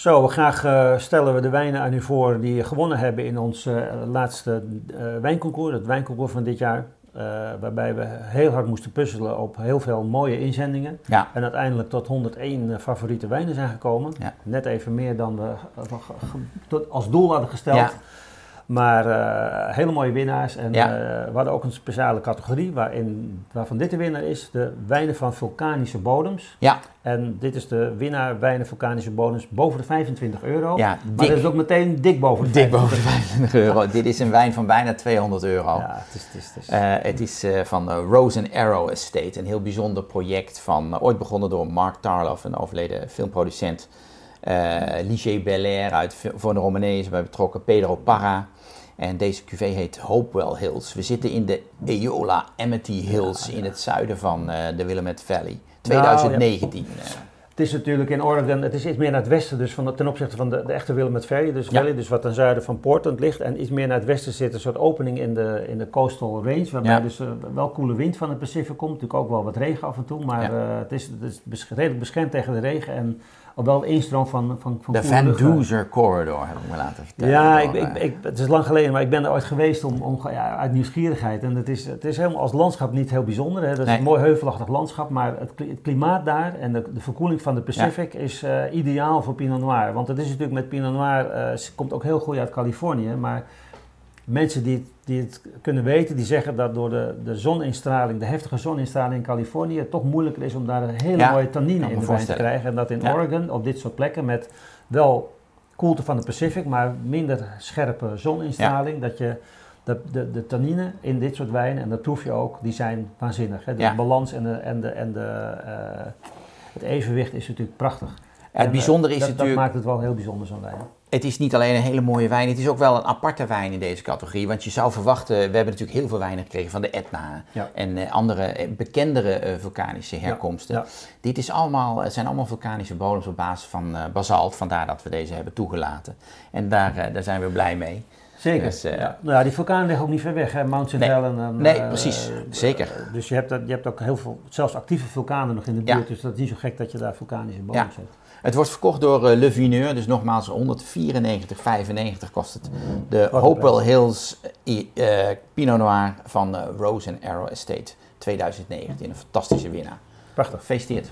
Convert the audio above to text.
Zo, graag uh, stellen we de wijnen aan u voor die gewonnen hebben in ons uh, laatste uh, wijnconcours, het wijnconcours van dit jaar. waarbij we heel hard moesten puzzelen op heel veel mooie inzendingen. Ja. En uiteindelijk tot 101 favoriete wijnen zijn gekomen. Ja. Net even meer dan we als doel hadden gesteld. Ja. Maar uh, hele mooie winnaars. En Ja. uh, we hadden ook een speciale categorie waarin, waarvan dit de winnaar is. De wijnen van vulkanische bodems. Ja, En dit is de winnaar wijnen vulkanische bodems boven de 25 euro. ja Maar dat is ook meteen dik boven de dik boven de 25 25 euro. Dit is een wijn van bijna 200 euro. Ja, het is... Het is, het is Eh, het is eh, van eh, Rose and Arrow Estate, een heel bijzonder project van, eh, ooit begonnen door Mark Tarloff, een overleden filmproducent. Eh Ligier Belair uit voor de Romanezen bij betrokken, Pedro Parra. En deze cuvée heet Hopewell Hills. We zitten in de Eola Amity Hills in het zuiden van eh, de Willamette Valley. 2019. eh. Het is natuurlijk in Oregon, het is iets meer naar het westen, dus van, ten opzichte van de, de echte Willamette Valley, dus, Ja. Valley, dus wat ten zuiden van Portland ligt. En iets meer naar het westen zit een soort opening in de, in de coastal range, waarbij Ja. dus eh, wel koele wind van het Pacific komt. Natuurlijk ook wel wat regen af en toe, maar Ja. eh, het is, het is bes- redelijk beschermd tegen de regen en ook wel een instroom van, van, van De Van. Duzer Corridor heb ik me laten vertellen. Ja, ik, ik, eh, ik, het is lang geleden, maar ik ben er ooit geweest om, om, ja, uit nieuwsgierigheid. En het is, het is helemaal als landschap niet heel bijzonder. Hè. Dat is Nee. een mooi heuvelachtig landschap, maar het, het klimaat daar en de, de verkoeling van de Pacific is eh, ideaal voor Pinot Noir. Want het is natuurlijk met Pinot Noir, het komt ook heel goed uit Californië, maar mensen die het, die het kunnen weten, die zeggen dat door de, de zoninstraling, de heftige zoninstraling in Californië, het toch moeilijker is om daar een hele Ja, mooie tannine in de wijn te krijgen. En dat in Ja. Oregon, op dit soort plekken, met wel koelte van de Pacific, maar minder scherpe zoninstraling, dat je de, de, de tannine in dit soort wijnen, en dat proef je ook, die zijn waanzinnig. Hè? De balans en, de, en, de, en de, eh, het evenwicht is natuurlijk prachtig. Ja, het En, bijzondere eh, is dat, natuurlijk... Dat maakt het wel heel bijzonder, zo'n wijn. Het is niet alleen een hele mooie wijn, het is ook wel een aparte wijn in deze categorie. Want je zou verwachten, we hebben natuurlijk heel veel wijnen gekregen van de Etna Ja. en eh, andere eh, bekendere eh, vulkanische herkomsten. Ja. Dit is allemaal, het zijn allemaal vulkanische bodems op basis van eh, basalt, vandaar dat we deze hebben toegelaten. En daar, eh, daar zijn we blij mee. Zeker. Dus, eh, ja. Nou ja, die vulkanen liggen ook niet ver weg, hè? Mount St. Nee. En, Nee, eh, precies. eh, Zeker. Dus je hebt, dat- je hebt ook heel veel, zelfs actieve vulkanen nog in de Ja. buurt. Dus dat is niet zo gek dat je daar vulkanische bomen Ja. zet. Het wordt verkocht door eh, Le Vineur, dus nogmaals 194,95 kost het. De een Hopewell. Hills eh, eh, Pinot Noir van eh, Rose and Arrow Estate 2019. Een fantastische winnaar. Prachtig. Gefeliciteerd.